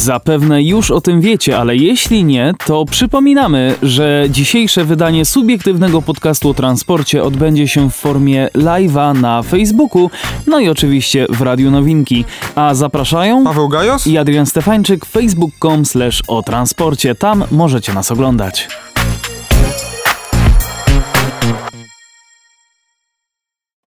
Zapewne już o tym wiecie, ale jeśli nie, to przypominamy, że dzisiejsze wydanie subiektywnego podcastu o transporcie odbędzie się w formie live'a na Facebooku, no i oczywiście w Radiu Nowinki. A zapraszają Paweł Gajos? i Adrian Stefańczyk facebook.com slash o transporcie. Tam możecie nas oglądać.